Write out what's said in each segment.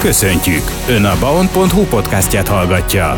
Köszöntjük! Ön a baon.hu podcastját hallgatja.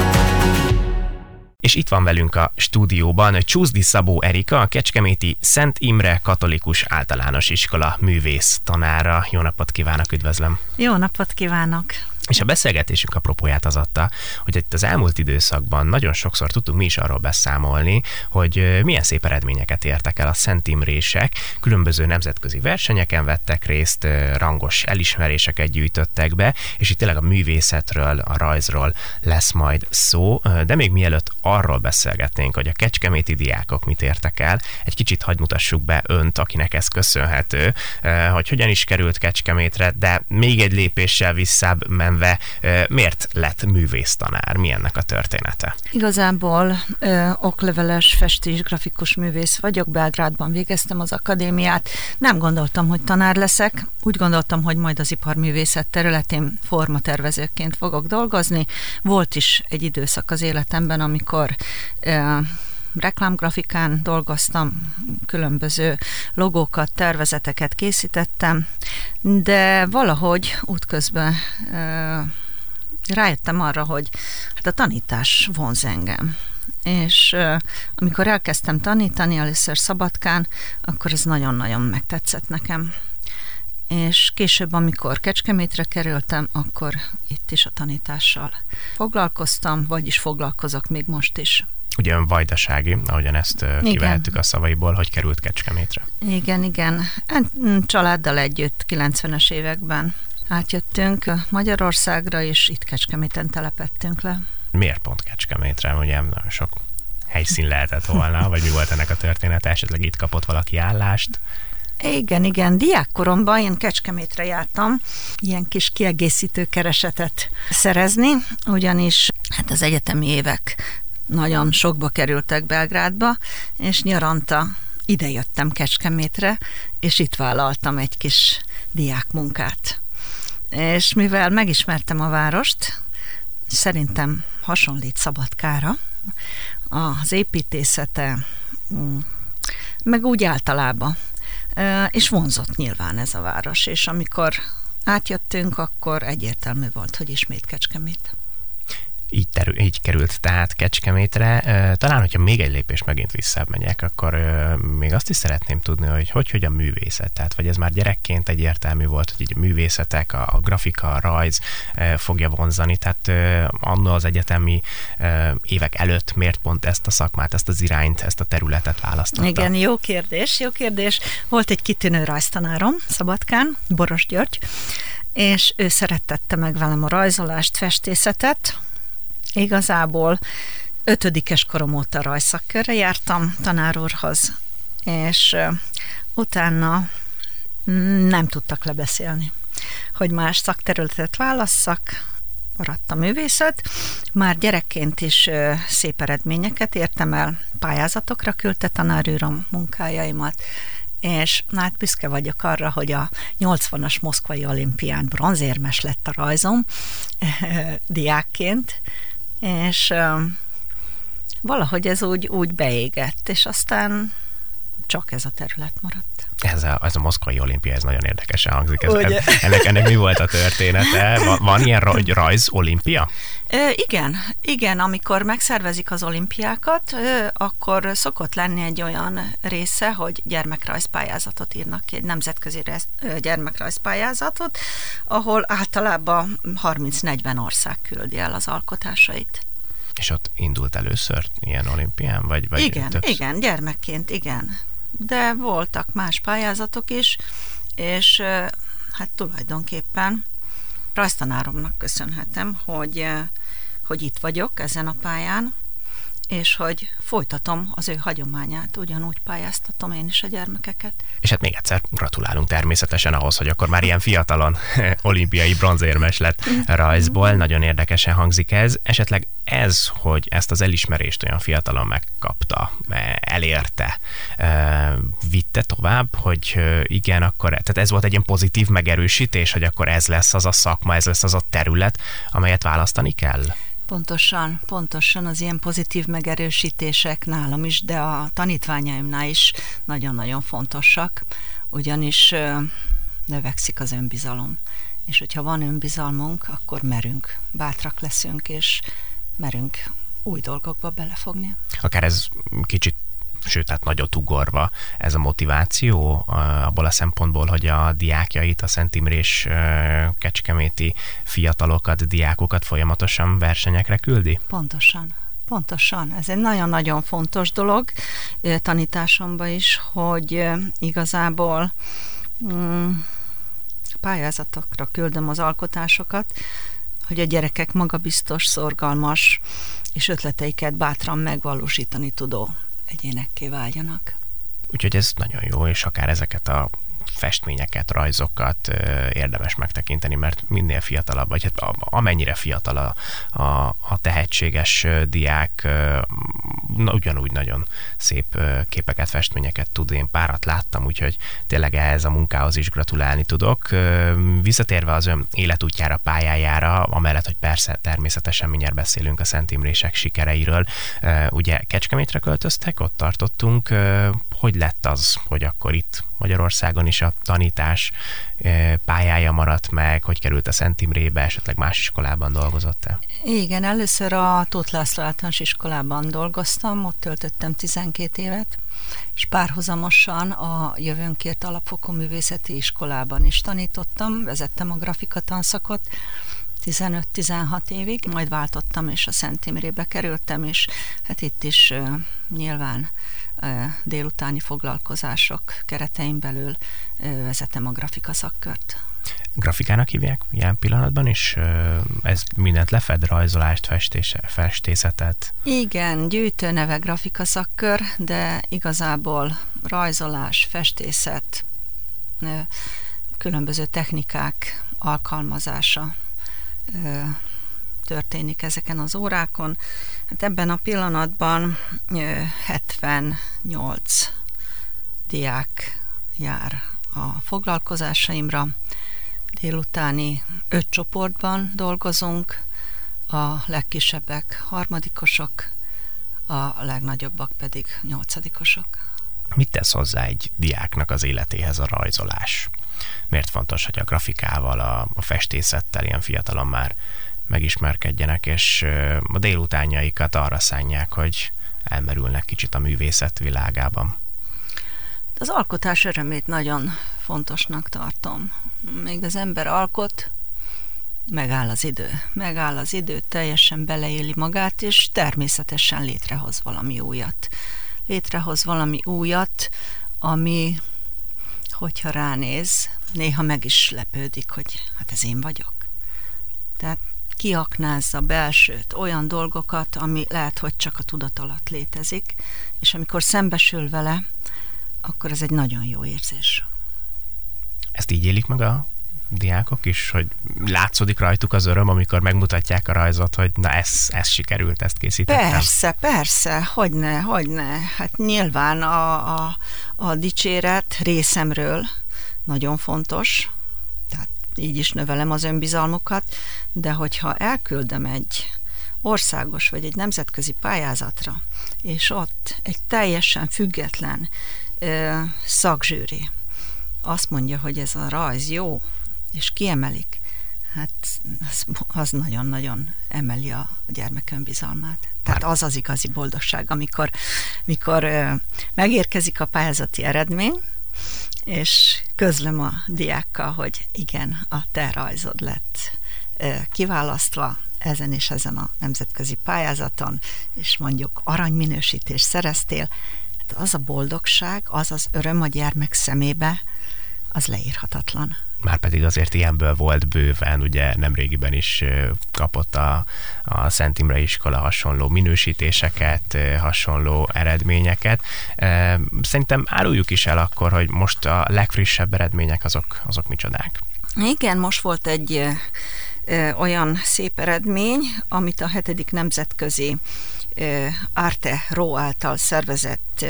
És itt van velünk a stúdióban Csúszdi Szabó Erika, a Kecskeméti Szent Imre Katolikus Általános Iskola művész tanára. Jó napot kívánok, üdvözlöm! Jó napot kívánok! És a beszélgetésünk apropóját az adta, hogy itt az elmúlt időszakban nagyon sokszor tudtunk mi is arról beszámolni, hogy milyen szép eredményeket értek el a Szent Imrések, különböző nemzetközi versenyeken vettek részt, rangos elismeréseket gyűjtöttek be, és itt tényleg a művészetről, a rajzról lesz majd szó, de még mielőtt arról beszélgetnénk, hogy a kecskeméti diákok mit értek el, egy kicsit hagyd mutassuk be önt, akinek ez köszönhető, hogy hogyan is került Kecskemétre, de még egy lépéssel visszább menve illetve miért lett művésztanár? Mi ennek a története? Igazából ö, okleveles festés, grafikus művész vagyok, Belgrádban végeztem az akadémiát. Nem gondoltam, hogy tanár leszek, úgy gondoltam, hogy majd az iparművészet területén formatervezőként fogok dolgozni. Volt is egy időszak az életemben, amikor ö, reklámgrafikán dolgoztam, különböző logókat, tervezeteket készítettem, de valahogy útközben rájöttem arra, hogy hát a tanítás vonz engem. És amikor elkezdtem tanítani először Szabadkán, akkor ez nagyon-nagyon megtetszett nekem. És később, amikor Kecskemétre kerültem, akkor itt is a tanítással foglalkoztam, vagyis foglalkozok még most is ugye ön vajdasági, ahogyan ezt igen. kivehettük a szavaiból, hogy került Kecskemétre. Igen, igen. Hát, mm, családdal együtt 90-es években átjöttünk Magyarországra, és itt Kecskeméten telepettünk le. Miért pont Kecskemétre? Ugye nagyon sok helyszín lehetett volna, vagy mi volt ennek a története? Esetleg itt kapott valaki állást? Igen, igen. Diákkoromban én Kecskemétre jártam ilyen kis kiegészítő keresetet szerezni, ugyanis hát az egyetemi évek nagyon sokba kerültek Belgrádba, és nyaranta ide jöttem Kecskemétre, és itt vállaltam egy kis diákmunkát. És mivel megismertem a várost, szerintem hasonlít Szabadkára, az építészete, mm, meg úgy általában. És vonzott nyilván ez a város, és amikor átjöttünk, akkor egyértelmű volt, hogy ismét Kecskemét így, terül, így került tehát Kecskemétre. Talán, hogyha még egy lépés megint visszább akkor még azt is szeretném tudni, hogy hogy, hogy a művészet, tehát vagy ez már gyerekként egyértelmű volt, hogy így a művészetek, a, a grafika, a rajz fogja vonzani, tehát annó az egyetemi évek előtt miért pont ezt a szakmát, ezt az irányt, ezt a területet választotta? Igen, jó kérdés, jó kérdés. Volt egy kitűnő rajztanárom Szabadkán, Boros György, és ő szerettette meg velem a rajzolást, festészetet, Igazából ötödikes korom óta rajszakkörre jártam tanárúrhoz, és utána nem tudtak lebeszélni, hogy más szakterületet válasszak, maradt a művészet. Már gyerekként is szép eredményeket értem el, pályázatokra küldte tanárűröm munkájaimat, és hát büszke vagyok arra, hogy a 80-as moszkvai olimpián bronzérmes lett a rajzom diákként, és valahogy ez úgy, úgy beégett, és aztán csak ez a terület maradt. Ez a, ez a moszkvai olimpia, ez nagyon érdekesen hangzik. Ez, ennek, ennek mi volt a története? Van, van ilyen raj, rajz olimpia? E, igen, igen, amikor megszervezik az olimpiákat, e, akkor szokott lenni egy olyan része, hogy gyermekrajzpályázatot írnak ki, egy nemzetközi gyermekrajzpályázatot, ahol általában 30-40 ország küldi el az alkotásait. És ott indult először ilyen olimpián? Vagy, vagy igen, többsz... igen, gyermekként, igen de voltak más pályázatok is, és hát tulajdonképpen rajztanáromnak köszönhetem, hogy, hogy itt vagyok ezen a pályán, és hogy folytatom az ő hagyományát, ugyanúgy pályáztatom én is a gyermekeket. És hát még egyszer gratulálunk természetesen ahhoz, hogy akkor már ilyen fiatalon olimpiai bronzérmes lett rajzból. Nagyon érdekesen hangzik ez. Esetleg ez, hogy ezt az elismerést olyan fiatalon megkapta, elérte, vitte tovább, hogy igen, akkor, tehát ez volt egy ilyen pozitív megerősítés, hogy akkor ez lesz az a szakma, ez lesz az a terület, amelyet választani kell? Pontosan, pontosan az ilyen pozitív megerősítések nálam is, de a tanítványaimnál is nagyon-nagyon fontosak, ugyanis növekszik az önbizalom. és hogyha van önbizalmunk, akkor merünk, bátrak leszünk, és merünk új dolgokba belefogni. Akár ez kicsit sőt, hát nagyot ugorva ez a motiváció abból a szempontból, hogy a diákjait, a Szent Imrés kecskeméti fiatalokat, diákokat folyamatosan versenyekre küldi? Pontosan. Pontosan, ez egy nagyon-nagyon fontos dolog tanításomban is, hogy igazából mm, pályázatokra küldöm az alkotásokat, hogy a gyerekek magabiztos, szorgalmas és ötleteiket bátran megvalósítani tudó egyénekké váljanak. Úgyhogy ez nagyon jó, és akár ezeket a festményeket, rajzokat érdemes megtekinteni, mert minél fiatalabb, vagy hát amennyire fiatal a, a, a tehetséges diák, na, ugyanúgy nagyon szép képeket, festményeket tud. Én párat láttam, úgyhogy tényleg ehhez a munkához is gratulálni tudok. Visszatérve az ön életútjára, pályájára, amellett, hogy persze természetesen mindjárt beszélünk a Szent Imrések sikereiről, ugye Kecskemétre költöztek, ott tartottunk. Hogy lett az, hogy akkor itt Magyarországon is a tanítás pályája maradt meg, hogy került a Szent Imrébe, esetleg más iskolában dolgozott-e? Igen, először a Tóth László általános iskolában dolgoztam, ott töltöttem 12 évet, és párhuzamosan a Jövőnkért Alapfokú Művészeti Iskolában is tanítottam, vezettem a grafika tanszakot, 15-16 évig, majd váltottam, és a Szent Imrébe kerültem, és hát itt is uh, nyilván délutáni foglalkozások keretein belül vezetem a grafika szakkört. Grafikának hívják ilyen pillanatban is? Ez mindent lefed, rajzolást, festése, festészetet? Igen, gyűjtő neve grafika szakkör, de igazából rajzolás, festészet, különböző technikák alkalmazása történik ezeken az órákon. Hát ebben a pillanatban 78 diák jár a foglalkozásaimra. Délutáni öt csoportban dolgozunk, a legkisebbek harmadikosok, a legnagyobbak pedig nyolcadikosok. Mit tesz hozzá egy diáknak az életéhez a rajzolás? Miért fontos, hogy a grafikával, a, a festészettel ilyen fiatalon már megismerkedjenek, és a délutánjaikat arra szánják, hogy elmerülnek kicsit a művészet világában. Az alkotás örömét nagyon fontosnak tartom. Még az ember alkot, megáll az idő. Megáll az idő, teljesen beleéli magát, és természetesen létrehoz valami újat. Létrehoz valami újat, ami, hogyha ránéz, néha meg is lepődik, hogy hát ez én vagyok. Tehát kiaknázza belsőt, olyan dolgokat, ami lehet, hogy csak a tudat alatt létezik, és amikor szembesül vele, akkor ez egy nagyon jó érzés. Ezt így élik meg a diákok is, hogy látszódik rajtuk az öröm, amikor megmutatják a rajzot, hogy na ez, ez sikerült, ezt készítettem. Persze, persze, hogyne, hogyne. Hát nyilván a, a, a dicséret részemről nagyon fontos, így is növelem az önbizalmukat, de hogyha elküldöm egy országos vagy egy nemzetközi pályázatra, és ott egy teljesen független ö, szakzsűri azt mondja, hogy ez a rajz jó, és kiemelik, hát az, az nagyon-nagyon emeli a gyermek önbizalmát. Tehát az az igazi boldogság, amikor mikor ö, megérkezik a pályázati eredmény, és közlöm a diákkal, hogy igen, a te rajzod lett kiválasztva ezen és ezen a nemzetközi pályázaton, és mondjuk aranyminősítést szereztél, hát az a boldogság, az az öröm a gyermek szemébe, az leírhatatlan. Már pedig azért ilyenből volt bőven, ugye nemrégiben is kapott a, a Szent Imre iskola hasonló minősítéseket, hasonló eredményeket. Szerintem áruljuk is el akkor, hogy most a legfrissebb eredmények azok, azok micsodák. Igen, most volt egy olyan szép eredmény, amit a hetedik nemzetközi Arte Ró által szervezett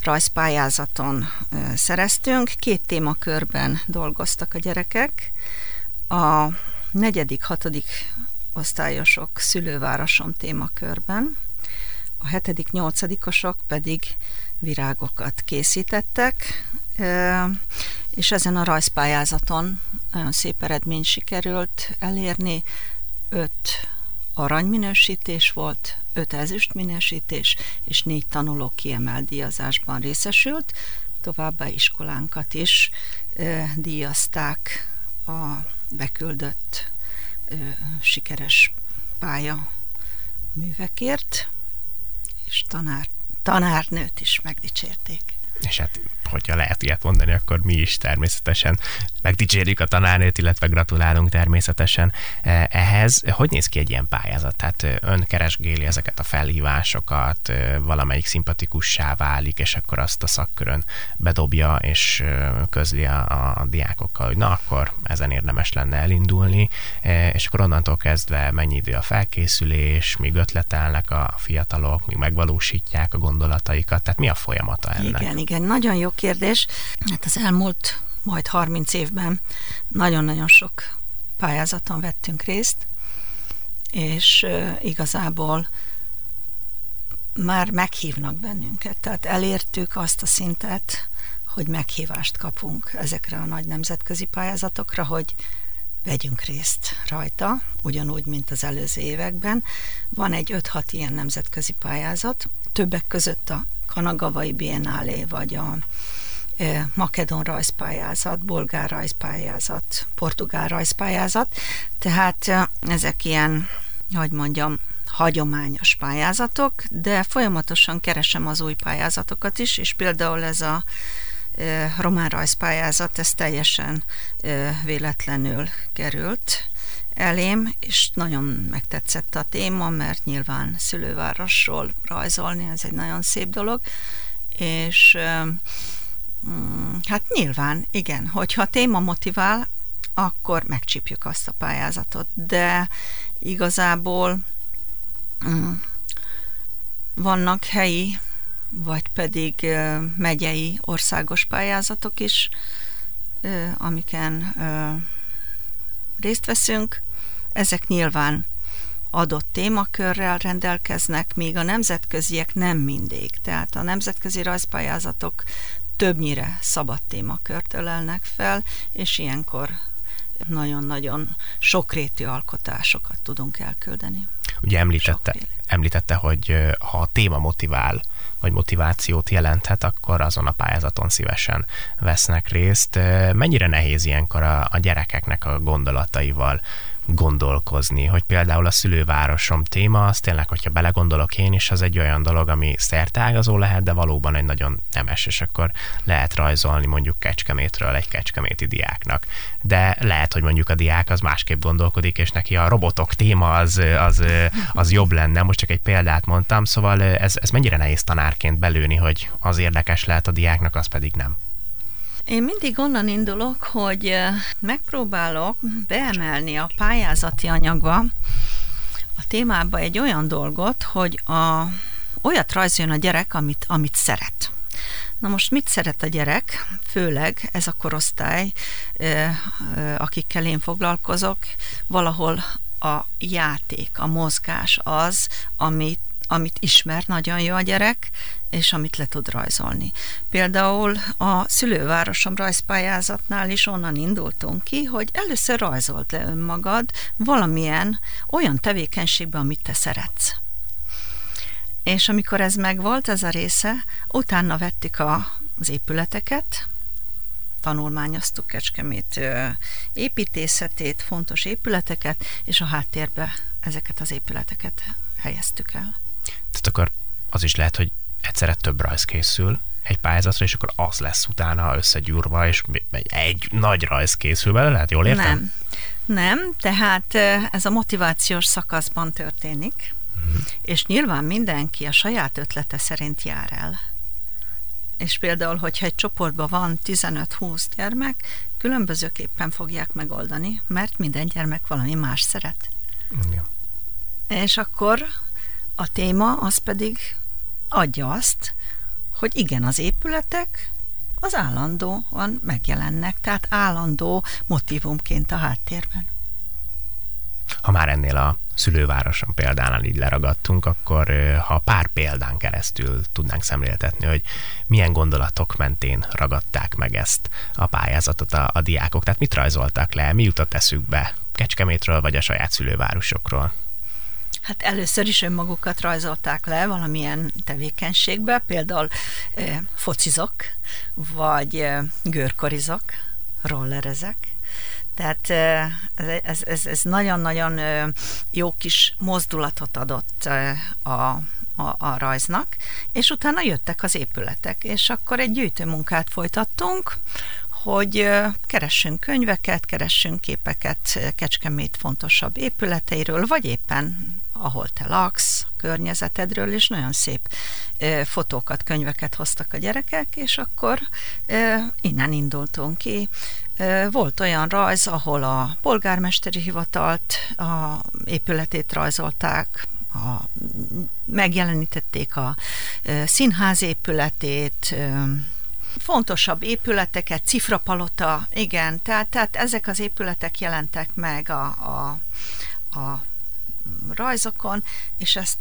rajzpályázaton szereztünk. Két témakörben dolgoztak a gyerekek. A negyedik, hatodik osztályosok szülővárosom témakörben, a hetedik, nyolcadikosok pedig virágokat készítettek, és ezen a rajzpályázaton nagyon szép eredmény sikerült elérni. Öt aranyminősítés volt, öt ezüstminősítés, és négy tanuló kiemelt díjazásban részesült. Továbbá iskolánkat is díjazták a beküldött sikeres pálya művekért, és tanár, tanárnőt is megdicsérték. És hát hogyha lehet ilyet mondani, akkor mi is természetesen megdicsérjük a tanárnőt, illetve gratulálunk természetesen e, ehhez. Hogy néz ki egy ilyen pályázat? Tehát ön keresgéli ezeket a felhívásokat, valamelyik szimpatikussá válik, és akkor azt a szakkörön bedobja, és közli a, a diákokkal, hogy na akkor ezen érdemes lenne elindulni, és akkor onnantól kezdve mennyi idő a felkészülés, míg ötletelnek a fiatalok, míg megvalósítják a gondolataikat, tehát mi a folyamata ennek? Igen, igen, nagyon jó kérdés. Hát az elmúlt majd 30 évben nagyon-nagyon sok pályázaton vettünk részt, és igazából már meghívnak bennünket. Tehát elértük azt a szintet, hogy meghívást kapunk ezekre a nagy nemzetközi pályázatokra, hogy vegyünk részt rajta, ugyanúgy, mint az előző években. Van egy 5-6 ilyen nemzetközi pályázat, többek között a Kanagavai Biennálé, vagy a Makedon rajzpályázat, bolgár rajzpályázat, portugál rajzpályázat, tehát ezek ilyen, hogy mondjam, hagyományos pályázatok, de folyamatosan keresem az új pályázatokat is, és például ez a román rajzpályázat, ez teljesen véletlenül került elém, és nagyon megtetszett a téma, mert nyilván szülővárosról rajzolni, ez egy nagyon szép dolog, és mm, hát nyilván, igen, hogyha téma motivál, akkor megcsípjük azt a pályázatot, de igazából mm, vannak helyi, vagy pedig megyei országos pályázatok is, amiken részt veszünk, ezek nyilván adott témakörrel rendelkeznek, míg a nemzetköziek nem mindig. Tehát a nemzetközi rajzpályázatok többnyire szabad témakört ölelnek fel, és ilyenkor nagyon-nagyon sokrétű alkotásokat tudunk elküldeni. Ugye említette, említette, hogy ha a téma motivál, vagy motivációt jelenthet, akkor azon a pályázaton szívesen vesznek részt. Mennyire nehéz ilyenkor a, a gyerekeknek a gondolataival gondolkozni, hogy például a szülővárosom téma, az tényleg, hogyha belegondolok én is, az egy olyan dolog, ami szertágazó lehet, de valóban egy nagyon nemes, és akkor lehet rajzolni mondjuk Kecskemétről egy kecskeméti diáknak. De lehet, hogy mondjuk a diák az másképp gondolkodik, és neki a robotok téma az, az, az jobb lenne. Most csak egy példát mondtam, szóval ez, ez mennyire nehéz tanárként belőni, hogy az érdekes lehet a diáknak, az pedig nem. Én mindig onnan indulok, hogy megpróbálok beemelni a pályázati anyagba, a témába egy olyan dolgot, hogy a, olyat rajzoljon a gyerek, amit, amit szeret. Na most mit szeret a gyerek? Főleg ez a korosztály, akikkel én foglalkozok, valahol a játék, a mozgás az, amit amit ismer nagyon jó a gyerek, és amit le tud rajzolni. Például a szülővárosom rajzpályázatnál is onnan indultunk ki, hogy először rajzolt le önmagad valamilyen olyan tevékenységben, amit te szeretsz. És amikor ez megvolt, ez a része, utána vettük a, az épületeket, tanulmányoztuk Kecskemét építészetét, fontos épületeket, és a háttérbe ezeket az épületeket helyeztük el. Tehát akkor az is lehet, hogy egyszerre több rajz készül egy pályázatra, és akkor az lesz utána összegyúrva, és egy nagy rajz készül belőle, lehet jól értem? Nem. Nem, tehát ez a motivációs szakaszban történik, uh-huh. és nyilván mindenki a saját ötlete szerint jár el. És például, hogyha egy csoportban van 15-20 gyermek, különbözőképpen fogják megoldani, mert minden gyermek valami más szeret. Igen. És akkor a téma az pedig adja azt, hogy igen, az épületek az állandóan megjelennek, tehát állandó motivumként a háttérben. Ha már ennél a szülővároson példánál így leragadtunk, akkor ha pár példán keresztül tudnánk szemléltetni, hogy milyen gondolatok mentén ragadták meg ezt a pályázatot a, a diákok, tehát mit rajzoltak le, mi jutott eszükbe Kecskemétről vagy a saját szülővárosokról? Hát először is önmagukat rajzolták le valamilyen tevékenységbe, például e, focizok, vagy e, görkorizok, rollerezek, tehát ez, ez, ez nagyon-nagyon jó kis mozdulatot adott a, a, a rajznak, és utána jöttek az épületek, és akkor egy gyűjtőmunkát folytattunk, hogy keressünk könyveket, keressünk képeket Kecskemét fontosabb épületeiről, vagy éppen ahol te laksz, környezetedről, és nagyon szép fotókat, könyveket hoztak a gyerekek, és akkor innen indultunk ki. Volt olyan rajz, ahol a polgármesteri hivatalt, a épületét rajzolták, a, megjelenítették a színház épületét, fontosabb épületeket, cifrapalota, igen, tehát, tehát ezek az épületek jelentek meg a, a, a rajzokon, és ezt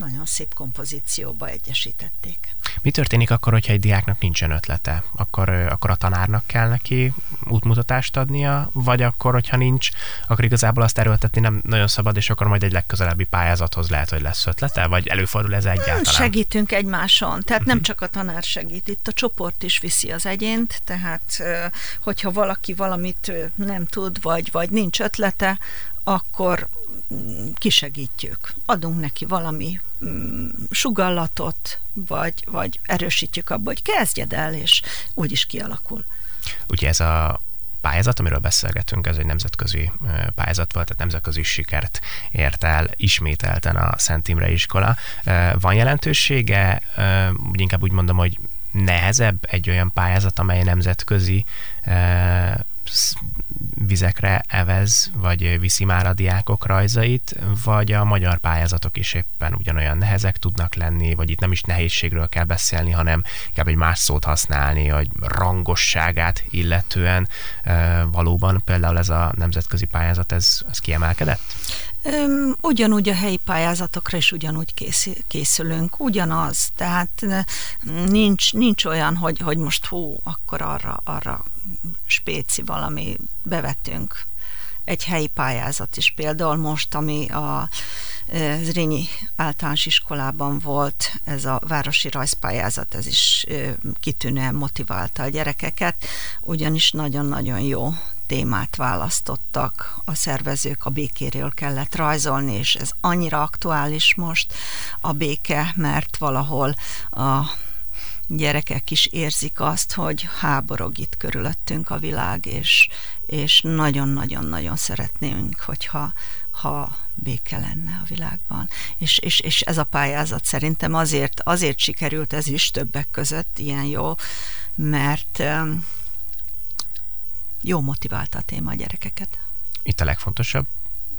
nagyon szép kompozícióba egyesítették. Mi történik akkor, hogyha egy diáknak nincsen ötlete? Akkor, akkor a tanárnak kell neki útmutatást adnia, vagy akkor, hogyha nincs, akkor igazából azt erőltetni nem nagyon szabad, és akkor majd egy legközelebbi pályázathoz lehet, hogy lesz ötlete, vagy előfordul ez egyáltalán? Segítünk egymáson, tehát nem mhm. csak a tanár segít, itt a csoport is viszi az egyént, tehát hogyha valaki valamit nem tud, vagy, vagy nincs ötlete, akkor kisegítjük. Adunk neki valami mm, sugallatot, vagy, vagy erősítjük abba, hogy kezdjed el, és úgy is kialakul. Ugye ez a pályázat, amiről beszélgetünk, ez egy nemzetközi pályázat volt, tehát nemzetközi sikert ért el ismételten a Szent Imre iskola. Van jelentősége, úgy inkább úgy mondom, hogy nehezebb egy olyan pályázat, amely nemzetközi vizekre evez, vagy viszi már a diákok rajzait, vagy a magyar pályázatok is éppen ugyanolyan nehezek tudnak lenni, vagy itt nem is nehézségről kell beszélni, hanem inkább egy más szót használni, hogy rangosságát illetően valóban például ez a nemzetközi pályázat, ez, ez kiemelkedett? Ugyanúgy a helyi pályázatokra is ugyanúgy készülünk, ugyanaz, tehát nincs, nincs olyan, hogy, hogy most hú, akkor arra, arra spéci valami bevetünk. Egy helyi pályázat is például most, ami a Zrínyi általános iskolában volt ez a városi rajzpályázat, ez is kitűnően motiválta a gyerekeket, ugyanis nagyon-nagyon jó témát választottak a szervezők, a békéről kellett rajzolni, és ez annyira aktuális most a béke, mert valahol a gyerekek is érzik azt, hogy háborog itt körülöttünk a világ, és, és nagyon-nagyon-nagyon szeretnénk, hogyha ha béke lenne a világban. És, és, és ez a pályázat szerintem azért, azért sikerült ez is többek között ilyen jó, mert jó motiválta a téma a gyerekeket. Itt a legfontosabb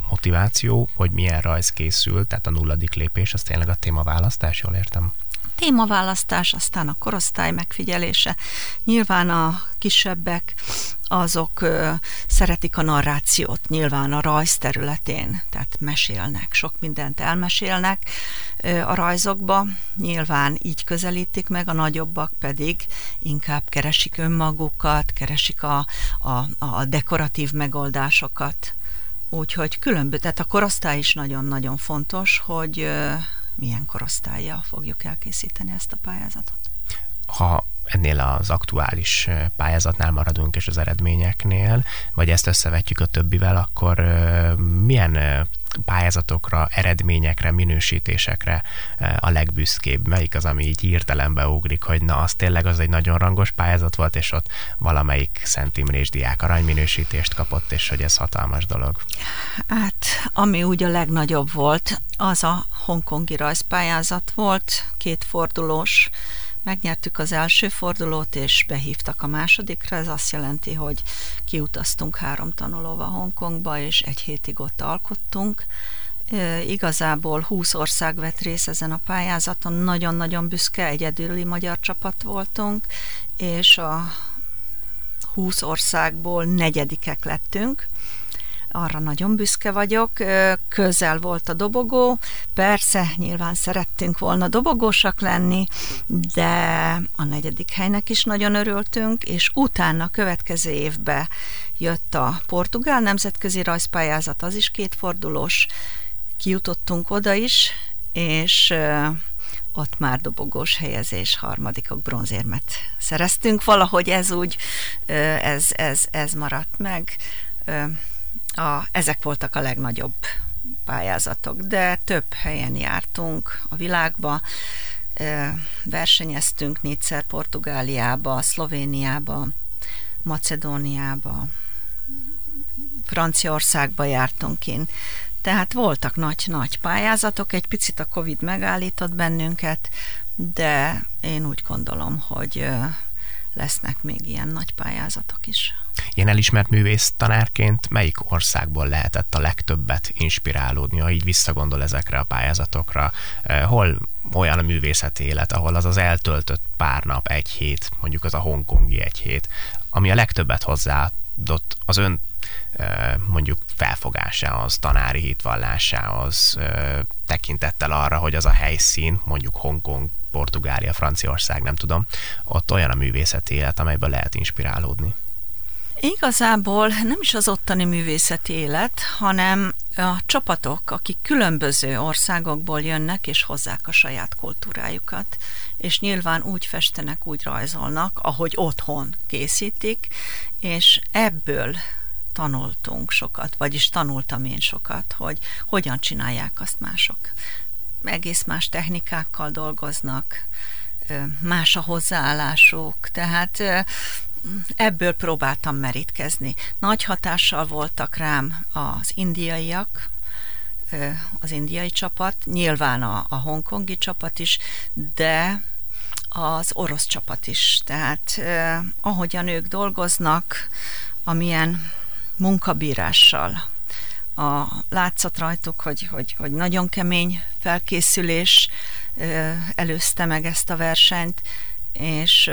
motiváció, hogy milyen rajz készül, tehát a nulladik lépés, az tényleg a témaválasztás, jól értem? Témaválasztás, aztán a korosztály megfigyelése. Nyilván a kisebbek azok ö, szeretik a narrációt, nyilván a rajz területén, tehát mesélnek, sok mindent elmesélnek ö, a rajzokba, nyilván így közelítik meg, a nagyobbak pedig inkább keresik önmagukat, keresik a, a, a dekoratív megoldásokat. Úgyhogy különböző, tehát a korosztály is nagyon-nagyon fontos, hogy milyen korosztályjal fogjuk elkészíteni ezt a pályázatot. Ha ennél az aktuális pályázatnál maradunk és az eredményeknél, vagy ezt összevetjük a többivel, akkor milyen pályázatokra, eredményekre, minősítésekre a legbüszkébb? Melyik az, ami így hirtelenbe ugrik, hogy na, az tényleg az egy nagyon rangos pályázat volt, és ott valamelyik Szent Imrés diák aranyminősítést kapott, és hogy ez hatalmas dolog? Hát, ami úgy a legnagyobb volt, az a hongkongi rajzpályázat volt, két fordulós, Megnyertük az első fordulót, és behívtak a másodikra. Ez azt jelenti, hogy kiutaztunk három tanulóval Hongkongba, és egy hétig ott alkottunk. Igazából 20 ország vett részt ezen a pályázaton, nagyon-nagyon büszke, egyedüli magyar csapat voltunk, és a 20 országból negyedikek lettünk. Arra nagyon büszke vagyok. Közel volt a dobogó, persze nyilván szerettünk volna dobogósak lenni, de a negyedik helynek is nagyon örültünk, és utána következő évben jött a portugál nemzetközi rajzpályázat, az is kétfordulós, kijutottunk oda is, és ott már dobogós helyezés, harmadikok bronzérmet szereztünk. Valahogy ez úgy, ez, ez, ez maradt meg. A, ezek voltak a legnagyobb pályázatok, de több helyen jártunk a világba, versenyeztünk négyszer Portugáliába, Szlovéniába, Macedóniába, Franciaországba jártunk én. Tehát voltak nagy-nagy pályázatok, egy picit a Covid megállított bennünket, de én úgy gondolom, hogy lesznek még ilyen nagy pályázatok is. Ilyen elismert művész tanárként melyik országból lehetett a legtöbbet inspirálódni, ha így visszagondol ezekre a pályázatokra? Hol olyan a művészeti élet, ahol az az eltöltött pár nap, egy hét, mondjuk az a hongkongi egy hét, ami a legtöbbet hozzáadott az ön mondjuk felfogásához, tanári hitvallásához, tekintettel arra, hogy az a helyszín, mondjuk Hongkong, Portugália, Franciaország, nem tudom, ott olyan a művészeti élet, amelyből lehet inspirálódni. Igazából nem is az ottani művészeti élet, hanem a csapatok, akik különböző országokból jönnek és hozzák a saját kultúrájukat, és nyilván úgy festenek, úgy rajzolnak, ahogy otthon készítik, és ebből tanultunk sokat, vagyis tanultam én sokat, hogy hogyan csinálják azt mások. Egész más technikákkal dolgoznak, más a hozzáállásuk, tehát ebből próbáltam merítkezni. Nagy hatással voltak rám az indiaiak, az indiai csapat, nyilván a, a hongkongi csapat is, de az orosz csapat is. Tehát eh, ahogyan ők dolgoznak, amilyen munkabírással. A, látszat rajtuk, hogy, hogy, hogy nagyon kemény felkészülés előzte meg ezt a versenyt, és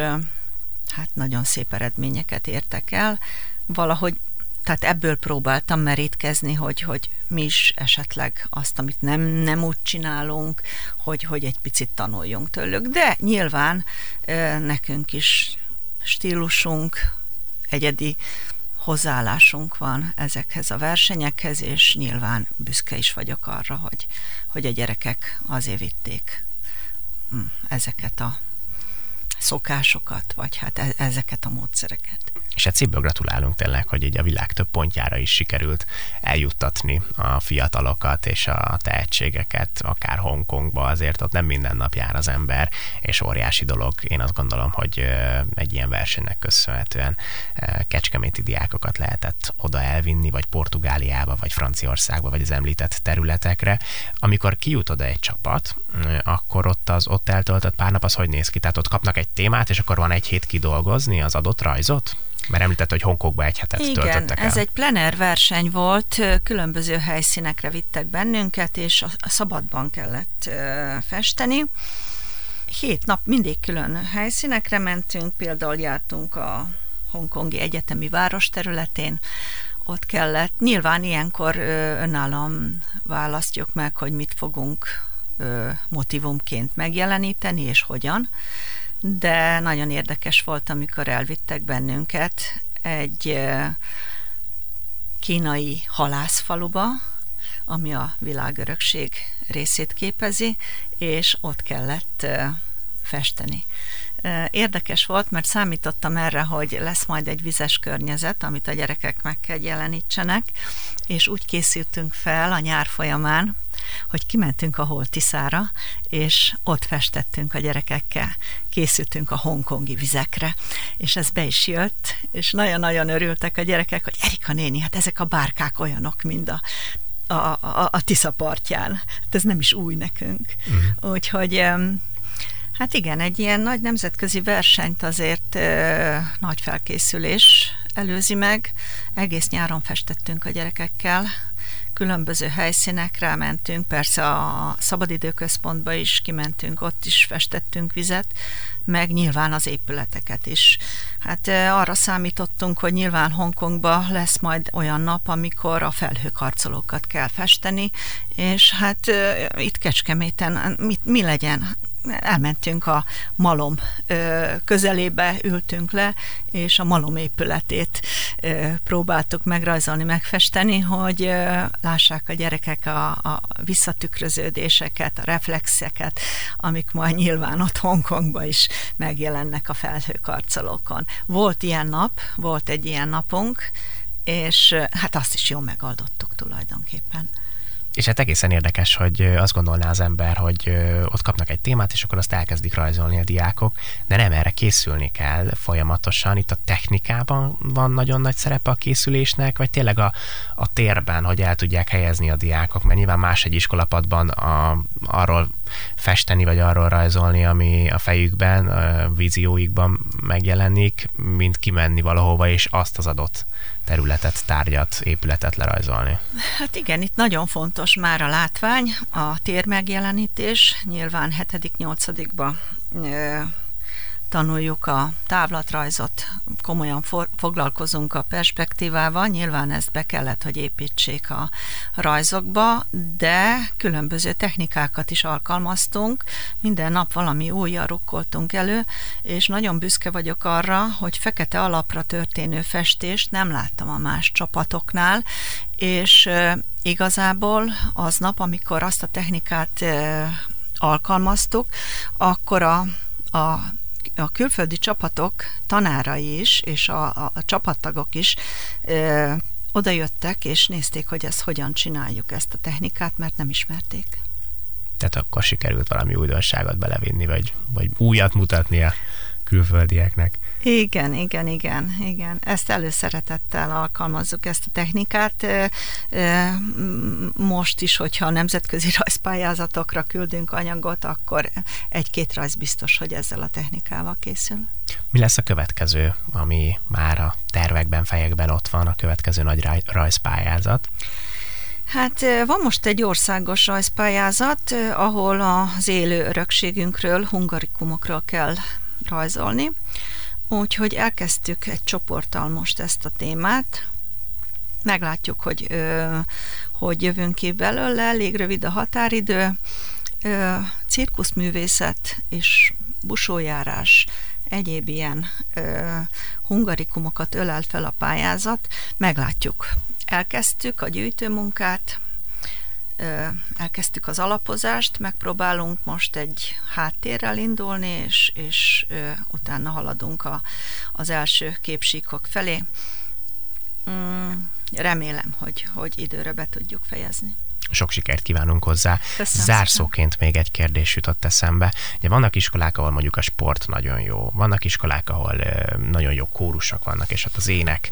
hát nagyon szép eredményeket értek el. Valahogy tehát ebből próbáltam merítkezni, hogy, hogy mi is esetleg azt, amit nem, nem úgy csinálunk, hogy, hogy egy picit tanuljunk tőlük. De nyilván nekünk is stílusunk, egyedi hozzáállásunk van ezekhez a versenyekhez, és nyilván büszke is vagyok arra, hogy, hogy a gyerekek azért vitték mm, ezeket a szokásokat, vagy hát e- ezeket a módszereket. És hát szívből gratulálunk tényleg, hogy így a világ több pontjára is sikerült eljuttatni a fiatalokat és a tehetségeket, akár Hongkongba, azért ott nem minden nap jár az ember, és óriási dolog. Én azt gondolom, hogy egy ilyen versenynek köszönhetően kecskeméti diákokat lehetett oda elvinni, vagy Portugáliába, vagy Franciaországba, vagy az említett területekre. Amikor kijut oda egy csapat, akkor ott az ott eltöltött pár nap az hogy néz ki? Tehát ott kapnak egy témát, és akkor van egy hét kidolgozni az adott rajzot? Mert említett, hogy Hongkongba egy hetet Igen, töltöttek el. ez egy plener verseny volt, különböző helyszínekre vittek bennünket, és a szabadban kellett festeni. Hét nap mindig külön helyszínekre mentünk, például jártunk a Hongkongi Egyetemi Város területén, ott kellett. Nyilván ilyenkor önállóan választjuk meg, hogy mit fogunk motivumként megjeleníteni, és hogyan de nagyon érdekes volt, amikor elvittek bennünket egy kínai halászfaluba, ami a világörökség részét képezi, és ott kellett festeni. Érdekes volt, mert számítottam erre, hogy lesz majd egy vizes környezet, amit a gyerekek meg kell jelenítsenek, és úgy készültünk fel a nyár folyamán, hogy kimentünk a Holtiszára, és ott festettünk a gyerekekkel, készültünk a hongkongi vizekre, és ez be is jött, és nagyon-nagyon örültek a gyerekek, hogy Erika néni, hát ezek a bárkák olyanok, mint a a, a, a Tisza partján. Hát ez nem is új nekünk. Uh-huh. Úgyhogy Hát igen, egy ilyen nagy nemzetközi versenyt azért ö, nagy felkészülés előzi meg. Egész nyáron festettünk a gyerekekkel, különböző helyszínekre mentünk, persze a szabadidőközpontba is kimentünk, ott is festettünk vizet, meg nyilván az épületeket is. Hát arra számítottunk, hogy nyilván Hongkongba lesz majd olyan nap, amikor a felhőkarcolókat kell festeni, és hát itt Kecskeméten mit, mi legyen? elmentünk a malom közelébe, ültünk le, és a malom épületét próbáltuk megrajzolni, megfesteni, hogy lássák a gyerekek a, a visszatükröződéseket, a reflexeket, amik majd nyilván ott Hongkongban is megjelennek a felhőkarcolókon. Volt ilyen nap, volt egy ilyen napunk, és hát azt is jól megoldottuk tulajdonképpen. És hát egészen érdekes, hogy azt gondolná az ember, hogy ott kapnak egy témát, és akkor azt elkezdik rajzolni a diákok, de nem erre készülni kell folyamatosan. Itt a technikában van nagyon nagy szerepe a készülésnek, vagy tényleg a, a térben, hogy el tudják helyezni a diákok, mert nyilván más egy iskolapadban a, arról festeni, vagy arról rajzolni, ami a fejükben, a vízióikban megjelenik, mint kimenni valahova, és azt az adott területet, tárgyat, épületet lerajzolni. Hát igen, itt nagyon fontos már a látvány, a tér megjelenítés, nyilván 7.-8 tanuljuk a távlatrajzot, komolyan for, foglalkozunk a perspektívával, nyilván ezt be kellett, hogy építsék a rajzokba, de különböző technikákat is alkalmaztunk, minden nap valami újjal rukkoltunk elő, és nagyon büszke vagyok arra, hogy fekete alapra történő festést nem láttam a más csapatoknál, és igazából aznap, amikor azt a technikát alkalmaztuk, akkor a, a a külföldi csapatok tanárai is, és a, a, a csapattagok is ö, oda jöttek, és nézték, hogy ezt hogyan csináljuk, ezt a technikát, mert nem ismerték. Tehát akkor sikerült valami újdonságot belevinni, vagy, vagy újat mutatni a külföldieknek. Igen, igen, igen, igen. Ezt előszeretettel alkalmazzuk, ezt a technikát. Most is, hogyha a nemzetközi rajzpályázatokra küldünk anyagot, akkor egy-két rajz biztos, hogy ezzel a technikával készül. Mi lesz a következő, ami már a tervekben, fejekben ott van, a következő nagy rajzpályázat? Hát van most egy országos rajzpályázat, ahol az élő örökségünkről, hungarikumokról kell rajzolni. Úgyhogy elkezdtük egy csoporttal most ezt a témát. Meglátjuk, hogy, ö, hogy jövünk ki belőle, elég rövid a határidő. Ö, cirkuszművészet és busójárás, egyéb ilyen ö, hungarikumokat ölel fel a pályázat. Meglátjuk. Elkezdtük a gyűjtőmunkát, elkezdtük az alapozást, megpróbálunk most egy háttérrel indulni, és, és utána haladunk a, az első képsíkok felé. Mm, remélem, hogy, hogy időre be tudjuk fejezni. Sok sikert kívánunk hozzá. Köszönöm Zárszóként szépen. még egy kérdés jutott eszembe. Ugye vannak iskolák, ahol mondjuk a sport nagyon jó, vannak iskolák, ahol nagyon jó kórusok vannak, és ott az ének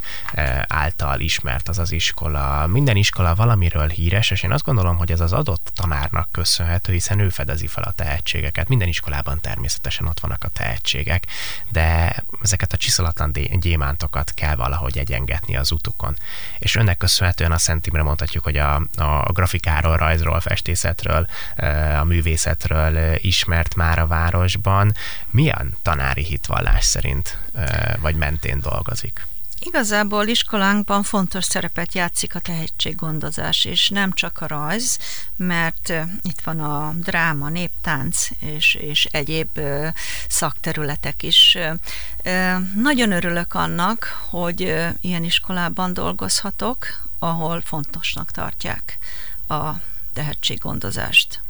által ismert az az iskola. Minden iskola valamiről híres, és én azt gondolom, hogy ez az adott tanárnak köszönhető, hiszen ő fedezi fel a tehetségeket. Minden iskolában természetesen ott vannak a tehetségek, de ezeket a csiszolatlan gyémántokat kell valahogy egyengetni az utukon. És önnek köszönhetően a Szent Imre mondhatjuk, hogy a, a grafik grafikáról, rajzról, festészetről, a művészetről ismert már a városban. Milyen tanári hitvallás szerint vagy mentén dolgozik? Igazából iskolánkban fontos szerepet játszik a tehetséggondozás, és nem csak a rajz, mert itt van a dráma, néptánc és, és egyéb szakterületek is. Nagyon örülök annak, hogy ilyen iskolában dolgozhatok, ahol fontosnak tartják a tehetséggondozást.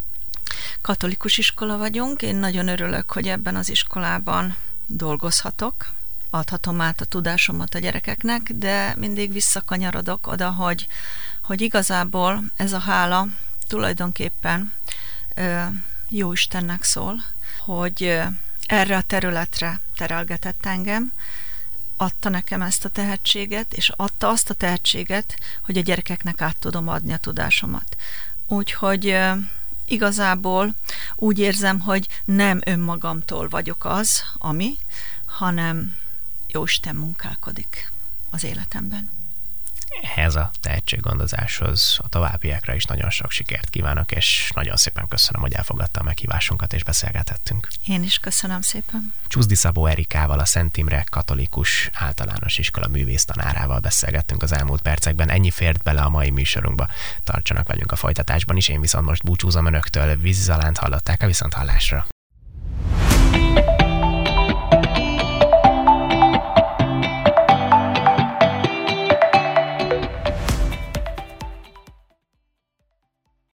Katolikus iskola vagyunk, én nagyon örülök, hogy ebben az iskolában dolgozhatok, adhatom át a tudásomat a gyerekeknek, de mindig visszakanyarodok oda, hogy, hogy igazából ez a hála tulajdonképpen ö, jó Istennek szól, hogy erre a területre terelgetett engem, adta nekem ezt a tehetséget, és adta azt a tehetséget, hogy a gyerekeknek át tudom adni a tudásomat. Úgyhogy igazából úgy érzem, hogy nem önmagamtól vagyok az, ami, hanem Jóisten munkálkodik az életemben. Ehhez a tehetséggondozáshoz a továbbiakra is nagyon sok sikert kívánok, és nagyon szépen köszönöm, hogy elfogadta a meghívásunkat, és beszélgethettünk. Én is köszönöm szépen. Csuzdi Szabó Erikával, a Szent Imre Katolikus Általános Iskola művésztanárával beszélgettünk az elmúlt percekben. Ennyi fért bele a mai műsorunkba. Tartsanak velünk a folytatásban is, én viszont most búcsúzom önöktől. Vízizalánt hallották a viszont hallásra.